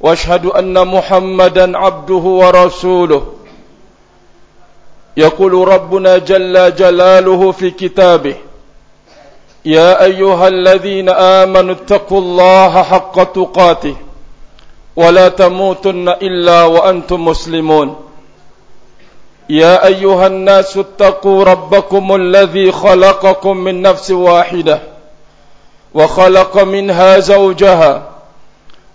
واشهد أن محمدا عبده ورسوله. يقول ربنا جل جلاله في كتابه يا أيها الذين آمنوا اتقوا الله حق تقاته ولا تموتن إلا وأنتم مسلمون. يا أيها الناس اتقوا ربكم الذي خلقكم من نفس واحدة وخلق منها زوجها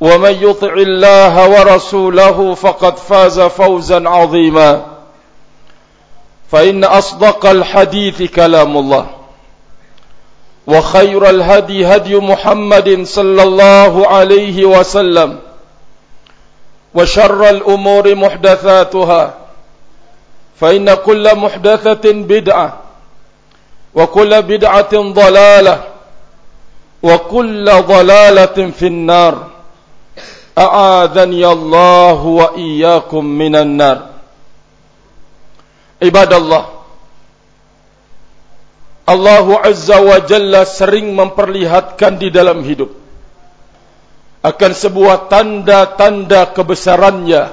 ومن يطع الله ورسوله فقد فاز فوزا عظيما. فإن أصدق الحديث كلام الله. وخير الهدي هدي محمد صلى الله عليه وسلم. وشر الأمور محدثاتها. فإن كل محدثة بدعة. وكل بدعة ضلالة. وكل ضلالة في النار. A'adhani Allah wa iyyakum minan nar. Ibadallah. Allah Azza wa Jalla sering memperlihatkan di dalam hidup. Akan sebuah tanda-tanda kebesarannya.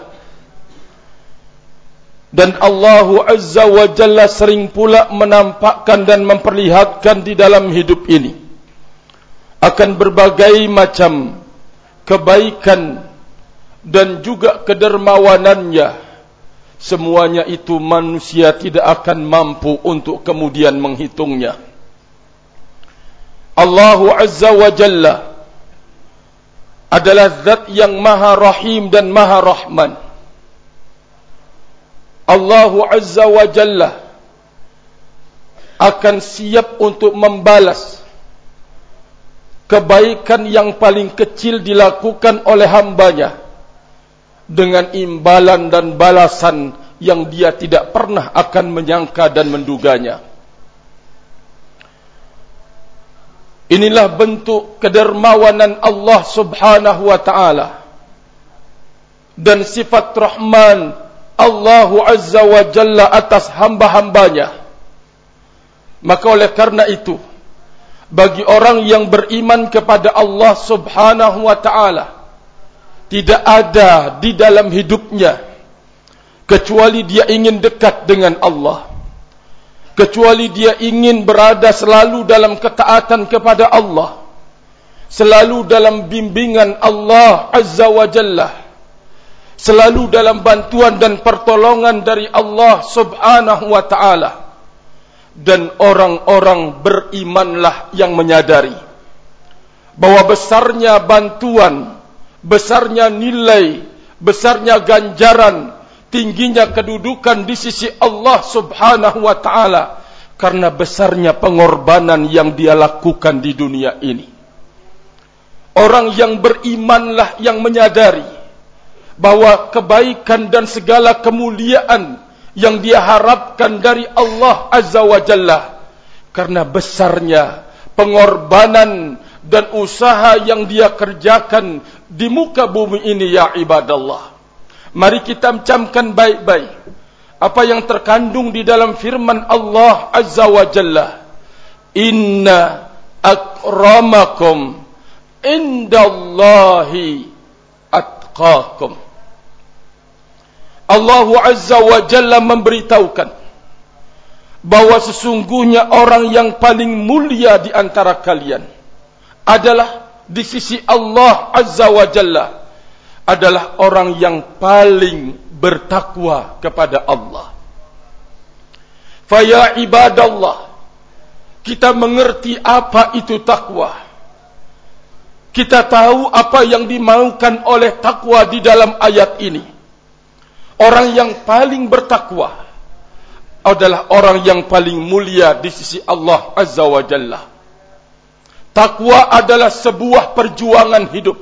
Dan Allah Azza wa Jalla sering pula menampakkan dan memperlihatkan di dalam hidup ini. Akan berbagai macam kebaikan dan juga kedermawanannya semuanya itu manusia tidak akan mampu untuk kemudian menghitungnya. Allah Azza wa Jalla adalah zat yang maha rahim dan maha rahman. Allah Azza wa Jalla akan siap untuk membalas kebaikan yang paling kecil dilakukan oleh hambanya dengan imbalan dan balasan yang dia tidak pernah akan menyangka dan menduganya. Inilah bentuk kedermawanan Allah subhanahu wa ta'ala dan sifat rahman Allah azza wa jalla atas hamba-hambanya. Maka oleh karena itu, bagi orang yang beriman kepada Allah subhanahu wa ta'ala, tidak ada di dalam hidupnya kecuali dia ingin dekat dengan Allah. Kecuali dia ingin berada selalu dalam ketaatan kepada Allah. Selalu dalam bimbingan Allah azza wa jalla. Selalu dalam bantuan dan pertolongan dari Allah subhanahu wa taala dan orang-orang berimanlah yang menyadari bahwa besarnya bantuan besarnya nilai, besarnya ganjaran, tingginya kedudukan di sisi Allah Subhanahu wa taala karena besarnya pengorbanan yang dia lakukan di dunia ini. Orang yang berimanlah yang menyadari bahwa kebaikan dan segala kemuliaan yang dia harapkan dari Allah Azza wa Jalla karena besarnya pengorbanan dan usaha yang dia kerjakan di muka bumi ini ya ibadallah. Mari kita camkan baik-baik apa yang terkandung di dalam firman Allah Azza wa Jalla. Inna akramakum indallahi atqakum. Allah Azza wa Jalla memberitahukan bahwa sesungguhnya orang yang paling mulia di antara kalian adalah di sisi Allah Azza wa Jalla adalah orang yang paling bertakwa kepada Allah. Faya ibadallah, kita mengerti apa itu takwa. Kita tahu apa yang dimaukan oleh takwa di dalam ayat ini. Orang yang paling bertakwa adalah orang yang paling mulia di sisi Allah Azza wa Jalla. Takwa adalah sebuah perjuangan hidup.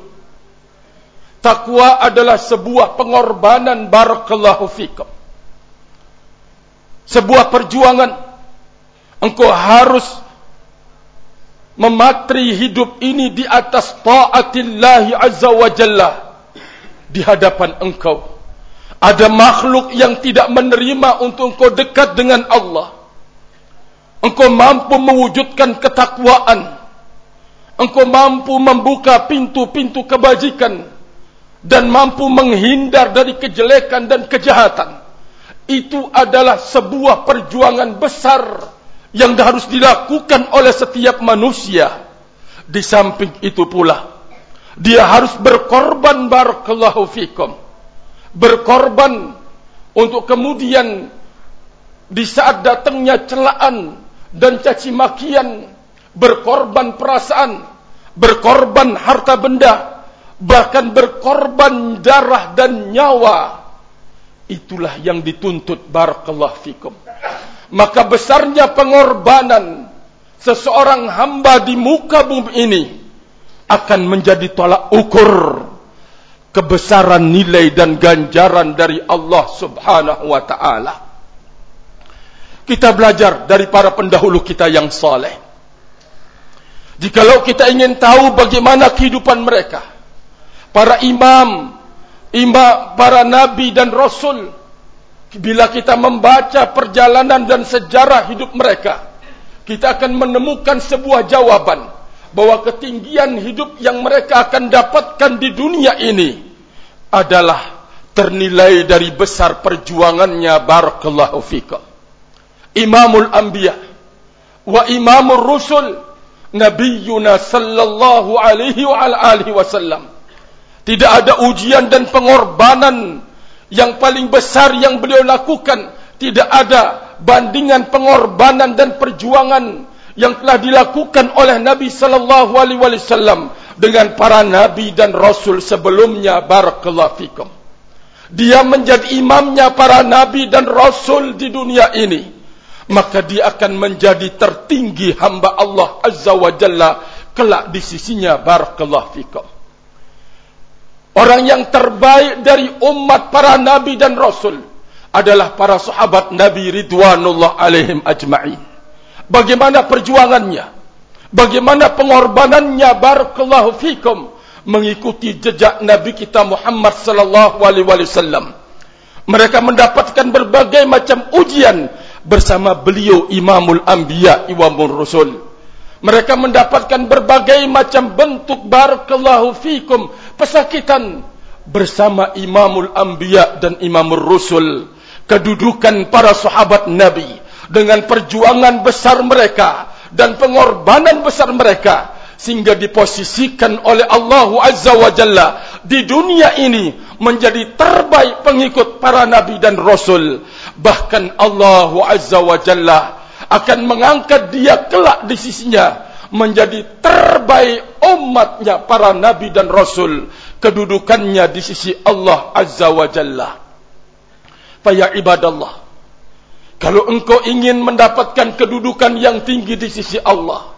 Takwa adalah sebuah pengorbanan barakallahu fikum. Sebuah perjuangan engkau harus mematri hidup ini di atas taatillahi azza wa jalla di hadapan engkau ada makhluk yang tidak menerima untuk engkau dekat dengan Allah. Engkau mampu mewujudkan ketakwaan. Engkau mampu membuka pintu-pintu kebajikan. Dan mampu menghindar dari kejelekan dan kejahatan. Itu adalah sebuah perjuangan besar yang harus dilakukan oleh setiap manusia. Di samping itu pula dia harus berkorban barakallahu fikum berkorban untuk kemudian di saat datangnya celaan dan caci makian berkorban perasaan berkorban harta benda bahkan berkorban darah dan nyawa itulah yang dituntut. Barakallahu fikum. Maka besarnya pengorbanan seseorang hamba di muka bumi ini akan menjadi tolak ukur kebesaran nilai dan ganjaran dari Allah Subhanahu wa taala. Kita belajar dari para pendahulu kita yang saleh. Jikalau kita ingin tahu bagaimana kehidupan mereka, para imam, imam, para nabi dan rasul Bila kita membaca perjalanan dan sejarah hidup mereka, kita akan menemukan sebuah jawaban bahwa ketinggian hidup yang mereka akan dapatkan di dunia ini adalah ternilai dari besar perjuangannya barakallahu fikum. Imamul Anbiya wa Imamul Rusul Nabiyyuna sallallahu alaihi wa alihi wasallam. Tidak ada ujian dan pengorbanan yang paling besar yang beliau lakukan tidak ada bandingan pengorbanan dan perjuangan yang telah dilakukan oleh Nabi sallallahu alaihi wasallam dengan para nabi dan rasul sebelumnya barakallahu fikum. Dia menjadi imamnya para nabi dan rasul di dunia ini. Maka dia akan menjadi tertinggi hamba Allah azza wa jalla kelak di sisinya barakallahu fikum. Orang yang terbaik dari umat para nabi dan rasul adalah para sahabat Nabi Ridwanullah alaihim ajma'in. Bagaimana perjuangannya? Bagaimana pengorbanannya barakallahu fikum mengikuti jejak Nabi kita Muhammad sallallahu alaihi wasallam. Mereka mendapatkan berbagai macam ujian bersama beliau Imamul Anbiya wa Rusul. Mereka mendapatkan berbagai macam bentuk barakallahu fikum pesakitan bersama Imamul Anbiya dan Imamul Rusul. Kedudukan para sahabat Nabi dengan perjuangan besar mereka dan pengorbanan besar mereka sehingga diposisikan oleh Allah Azza wa Jalla di dunia ini menjadi terbaik pengikut para nabi dan rasul. Bahkan Allah Azza wa Jalla akan mengangkat dia kelak di sisinya menjadi terbaik umatnya para nabi dan rasul. Kedudukannya di sisi Allah Azza wa Jalla. Faya ibadallah kalau engkau ingin mendapatkan kedudukan yang tinggi di sisi Allah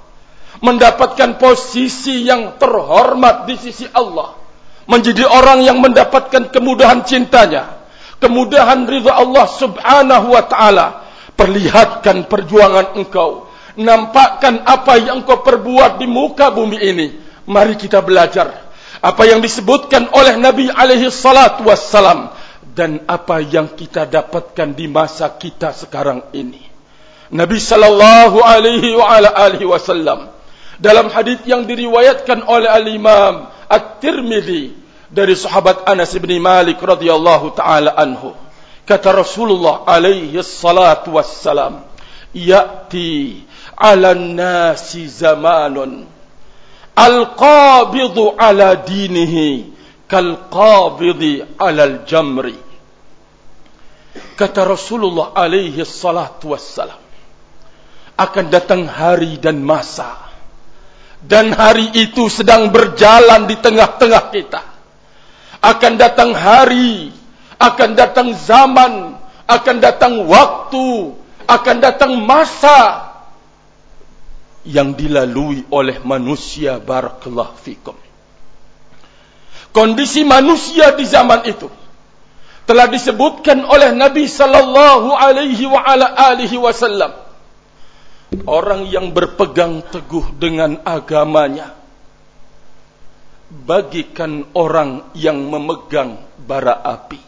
mendapatkan posisi yang terhormat di sisi Allah menjadi orang yang mendapatkan kemudahan cintanya kemudahan ridha Allah subhanahu wa ta'ala perlihatkan perjuangan engkau. Nampakkan apa yang engkau perbuat di muka bumi ini. Mari kita belajar apa yang disebutkan oleh Nabi alaihi salatu wassalam dan apa yang kita dapatkan di masa kita sekarang ini. Nabi sallallahu alaihi wa ala alihi wasallam dalam hadis yang diriwayatkan oleh al-Imam At-Tirmizi dari sahabat Anas bin Malik radhiyallahu taala anhu. Kata Rasulullah alaihi salatu wassalam ya'ti 'ala an-nasi zamanun al-qabidu 'ala dinihi kal qabidi alal jamri. Kata Rasulullah alaihi salatu wassalam akan datang hari dan masa dan hari itu sedang berjalan di tengah-tengah kita. Akan datang hari akan datang zaman akan datang waktu akan datang masa yang dilalui oleh manusia barakallahu fikum kondisi manusia di zaman itu telah disebutkan oleh Nabi sallallahu alaihi wa ala alihi wasallam. Orang yang berpegang teguh dengan agamanya bagikan orang yang memegang bara api.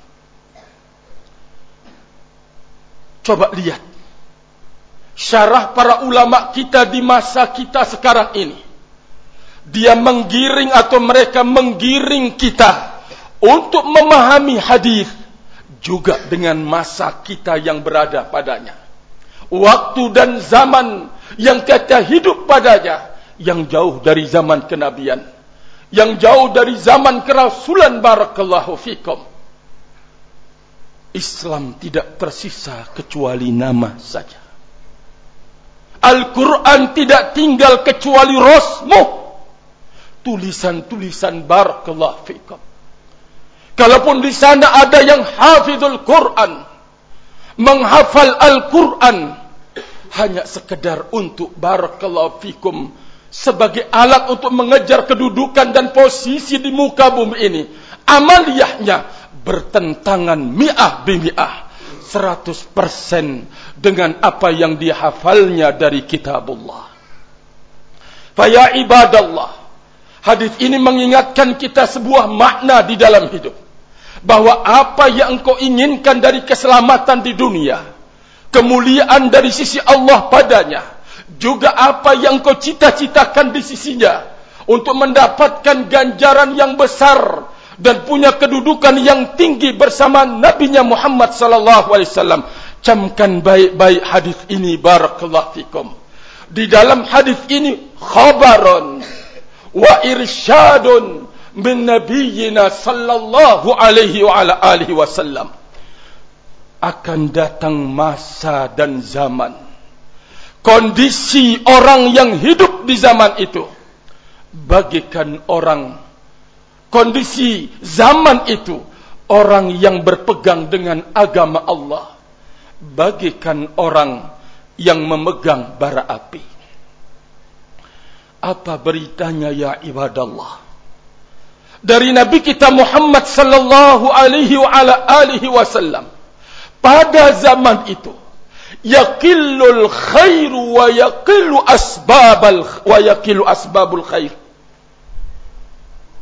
Coba lihat syarah para ulama kita di masa kita sekarang ini dia menggiring atau mereka menggiring kita untuk memahami hadis juga dengan masa kita yang berada padanya. Waktu dan zaman yang kita hidup padanya yang jauh dari zaman kenabian yang jauh dari zaman kerasulan barakallahu fikum. Islam tidak tersisa kecuali nama saja. Al-Quran tidak tinggal kecuali rosmu. Tulisan-tulisan barakallah fikum. Kalaupun di sana ada yang hafidul Quran. Menghafal Al-Quran. Hanya sekedar untuk barakallah fikum. Sebagai alat untuk mengejar kedudukan dan posisi di muka bumi ini. Amaliyahnya bertentangan mi'ah bimi'ah. 100% dengan apa yang dihafalnya dari kitabullah. Faya ibadallah. Hadis ini mengingatkan kita sebuah makna di dalam hidup. Bahawa apa yang engkau inginkan dari keselamatan di dunia. Kemuliaan dari sisi Allah padanya. Juga apa yang engkau cita-citakan di sisinya. Untuk mendapatkan ganjaran yang besar dan punya kedudukan yang tinggi bersama Nabi Muhammad sallallahu alaihi wasallam. Camkan baik-baik hadis ini barakallahu fikum. Di dalam hadis ini khabaron wa irsyadun min nabiyyina sallallahu alaihi wa ala alihi wasallam. Akan datang masa dan zaman. Kondisi orang yang hidup di zaman itu. Bagikan orang kondisi zaman itu orang yang berpegang dengan agama Allah. Bagikan orang yang memegang bara api apa beritanya ya ibadallah dari nabi kita Muhammad sallallahu alaihi wa ala alihi wasallam pada zaman itu yaqillul khairu wa yaqillu asbabal wa yaqillu asbabul khair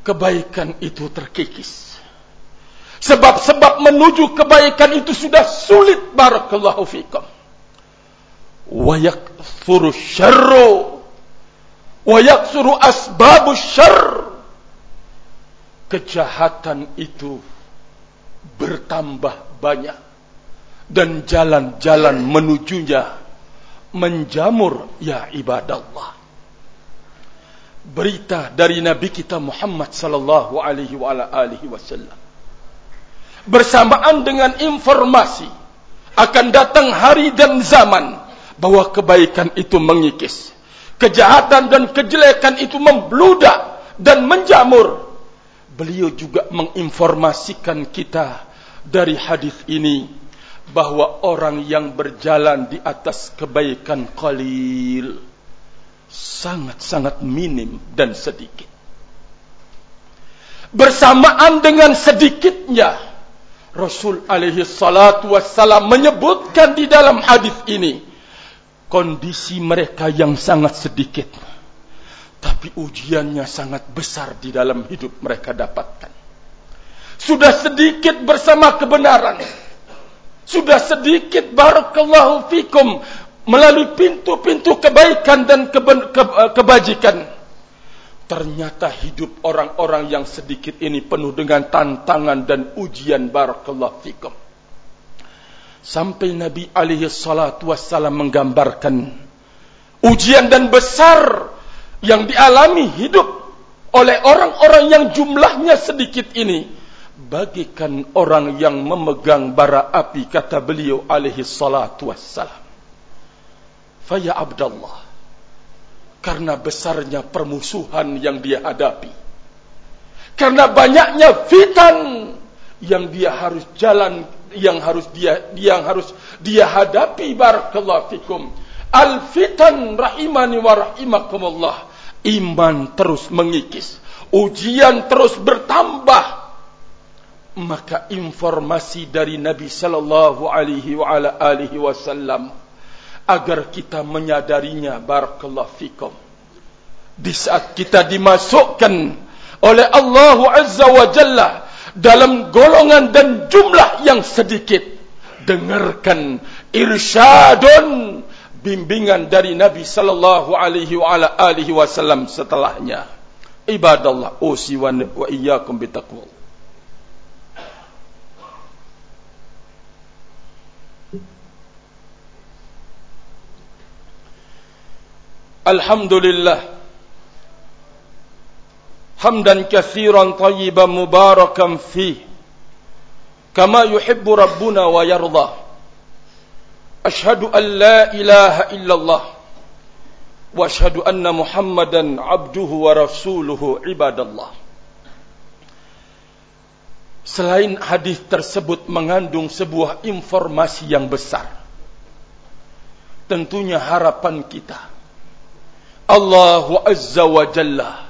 kebaikan itu terkikis. Sebab-sebab menuju kebaikan itu sudah sulit barakallahu fikum. Wa yakthuru syarru yaksuru asbabu syarr. Kejahatan itu bertambah banyak. Dan jalan-jalan menujunya menjamur ya ibadallah. Berita dari nabi kita Muhammad sallallahu alaihi wa alihi wasallam. Bersamaan dengan informasi akan datang hari dan zaman bahwa kebaikan itu mengikis kejahatan dan kejelekan itu membludak dan menjamur beliau juga menginformasikan kita dari hadis ini bahwa orang yang berjalan di atas kebaikan qalil sangat-sangat minim dan sedikit. Bersamaan dengan sedikitnya, Rasul alaihi salatu wassalam menyebutkan di dalam hadis ini, kondisi mereka yang sangat sedikit, tapi ujiannya sangat besar di dalam hidup mereka dapatkan. Sudah sedikit bersama kebenaran, sudah sedikit barakallahu fikum melalui pintu-pintu kebaikan dan eh, kebajikan. Ternyata hidup orang-orang yang sedikit ini penuh dengan tantangan dan ujian barakallahu fikum sampai Nabi alaihi salatu wassalam menggambarkan ujian dan besar yang dialami hidup oleh orang-orang yang jumlahnya sedikit ini. Bagikan orang yang memegang bara api kata beliau alaihi salatu wassalam. Faya abdallah karena besarnya permusuhan yang dia hadapi karena banyaknya fitan yang dia harus jalan yang harus dia yang harus dia hadapi barakallahu fikum. Al fitan rahimani wa rahimakumullah. Iman terus mengikis. Ujian terus bertambah. Maka informasi dari Nabi sallallahu alaihi wa ala alihi wasallam agar kita menyadarinya barakallahu fikum. Di saat kita dimasukkan oleh Allah azza wa jalla dalam golongan dan jumlah yang sedikit. Dengarkan irsyadun bimbingan dari Nabi sallallahu alaihi wasallam setelahnya. Ibadallah usi wa iyyakum bitaqwa Alhamdulillah Hamdan kathiran tayyiban mubarakan fi Kama yuhibbu Rabbuna wa yarda. Ashadu an la ilaha illallah. Wa ashadu anna muhammadan abduhu wa rasuluhu ibadallah. Selain hadis tersebut mengandung sebuah informasi yang besar. Tentunya harapan kita. Allah Azza wa Jalla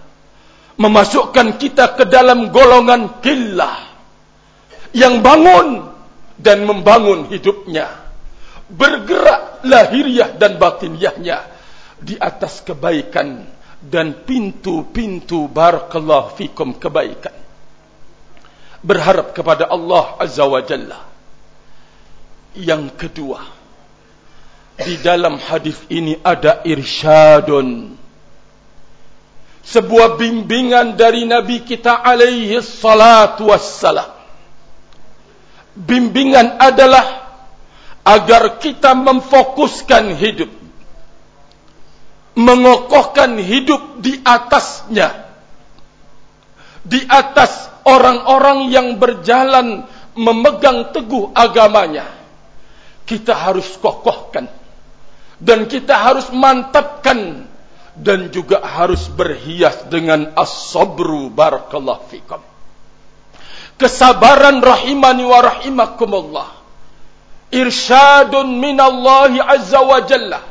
memasukkan kita ke dalam golongan killah yang bangun dan membangun hidupnya. Bergerak lahiriah dan batiniahnya di atas kebaikan dan pintu-pintu barakallahu fikum kebaikan. Berharap kepada Allah Azza wa Jalla. Yang kedua di dalam hadis ini ada irsyadun sebuah bimbingan dari nabi kita alaihi salatu wassalam. Bimbingan adalah agar kita memfokuskan hidup mengokohkan hidup di atasnya di atas orang-orang yang berjalan memegang teguh agamanya. Kita harus kokohkan dan kita harus mantapkan dan juga harus berhias dengan as-sabru barakallahu fikum. Kesabaran rahimani wa rahimakumullah. Irsyadun minallahi azza wa jalla.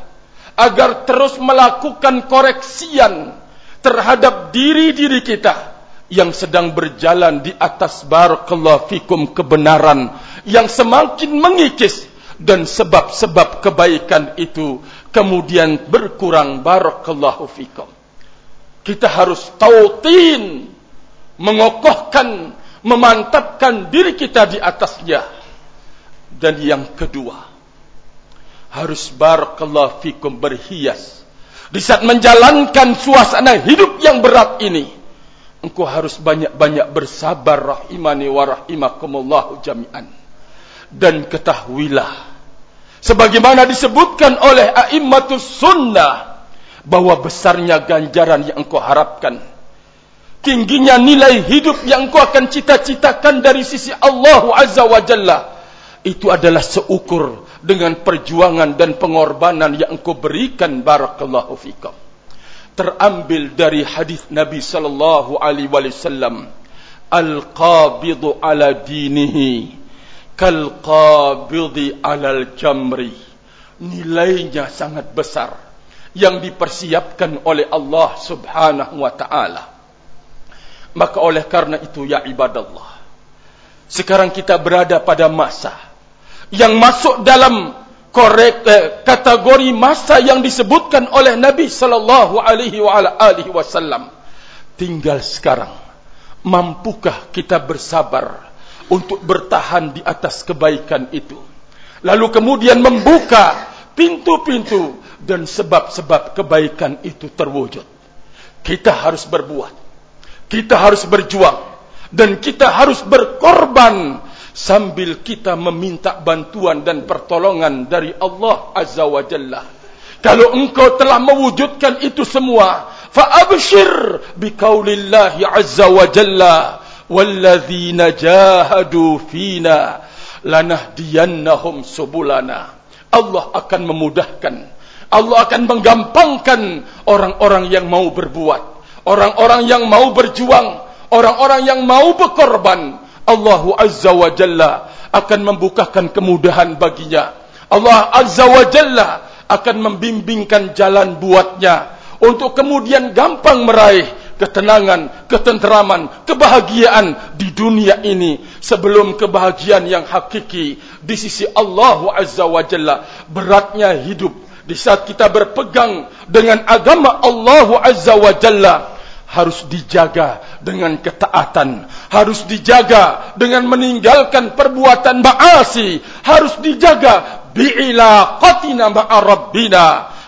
Agar terus melakukan koreksian terhadap diri-diri kita yang sedang berjalan di atas barakallahu fikum kebenaran yang semakin mengikis. Dan sebab-sebab kebaikan itu kemudian berkurang barakallahu fikum. Kita harus tautin mengokohkan memantapkan diri kita di atasnya. Dan yang kedua harus barakallahu fikum berhias. Di saat menjalankan suasana hidup yang berat ini engkau harus banyak-banyak bersabar rahimani wa rahimakumullah jami'an. Dan ketahuilah sebagaimana disebutkan oleh a'immatus sunnah bahwa besarnya ganjaran yang engkau harapkan tingginya nilai hidup yang engkau akan cita-citakan dari sisi Allah azza wa jalla itu adalah seukur dengan perjuangan dan pengorbanan yang engkau berikan barakallahu fikum. Terambil dari hadis Nabi sallallahu alaihi wasallam al-qabidu ala dinihi kal qabidi alal jamri. Nilainya sangat besar yang dipersiapkan oleh Allah Subhanahu wa taala. Maka oleh karena itu ya ibadallah sekarang kita berada pada masa yang masuk dalam korek, eh, kategori masa yang disebutkan oleh Nabi sallallahu alaihi wasallam. Tinggal sekarang mampukah kita bersabar untuk bertahan di atas kebaikan itu. Lalu kemudian membuka pintu-pintu dan sebab-sebab kebaikan itu terwujud. Kita harus berbuat. Kita harus berjuang. Dan kita harus berkorban sambil kita meminta bantuan dan pertolongan dari Allah Azza wa Jalla Kalau engkau telah mewujudkan itu semua, fa abshir bi qaulillahi azza wa jalla walladzina jahadu fina lanahdiyannahum subulana. Allah akan memudahkan. Allah akan menggampangkan orang-orang yang mau berbuat, orang-orang yang mau berjuang, orang-orang yang mau berkorban. Allah azza wa jalla akan membukakan kemudahan baginya. Allah azza wa jalla akan membimbingkan jalan buatnya untuk kemudian gampang meraih ketenangan, ketenteraman, kebahagiaan di dunia ini sebelum kebahagiaan yang hakiki di sisi Allah Azza wa Jalla. Beratnya hidup di saat kita berpegang dengan agama Allah Azza wa Jalla harus dijaga dengan ketaatan harus dijaga dengan meninggalkan perbuatan ma'asi harus dijaga bi'ilaqatina ma'a rabbina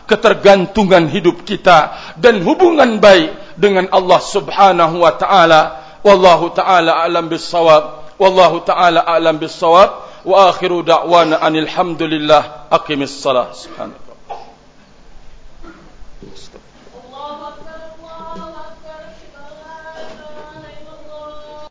ketergantungan hidup kita dan hubungan baik dengan Allah Subhanahu wa taala. Wallahu taala alam bissawab. Wallahu taala alam bissawab. Wa akhiru da'wana anil hamdulillah. Aqimis salah. Subhanallah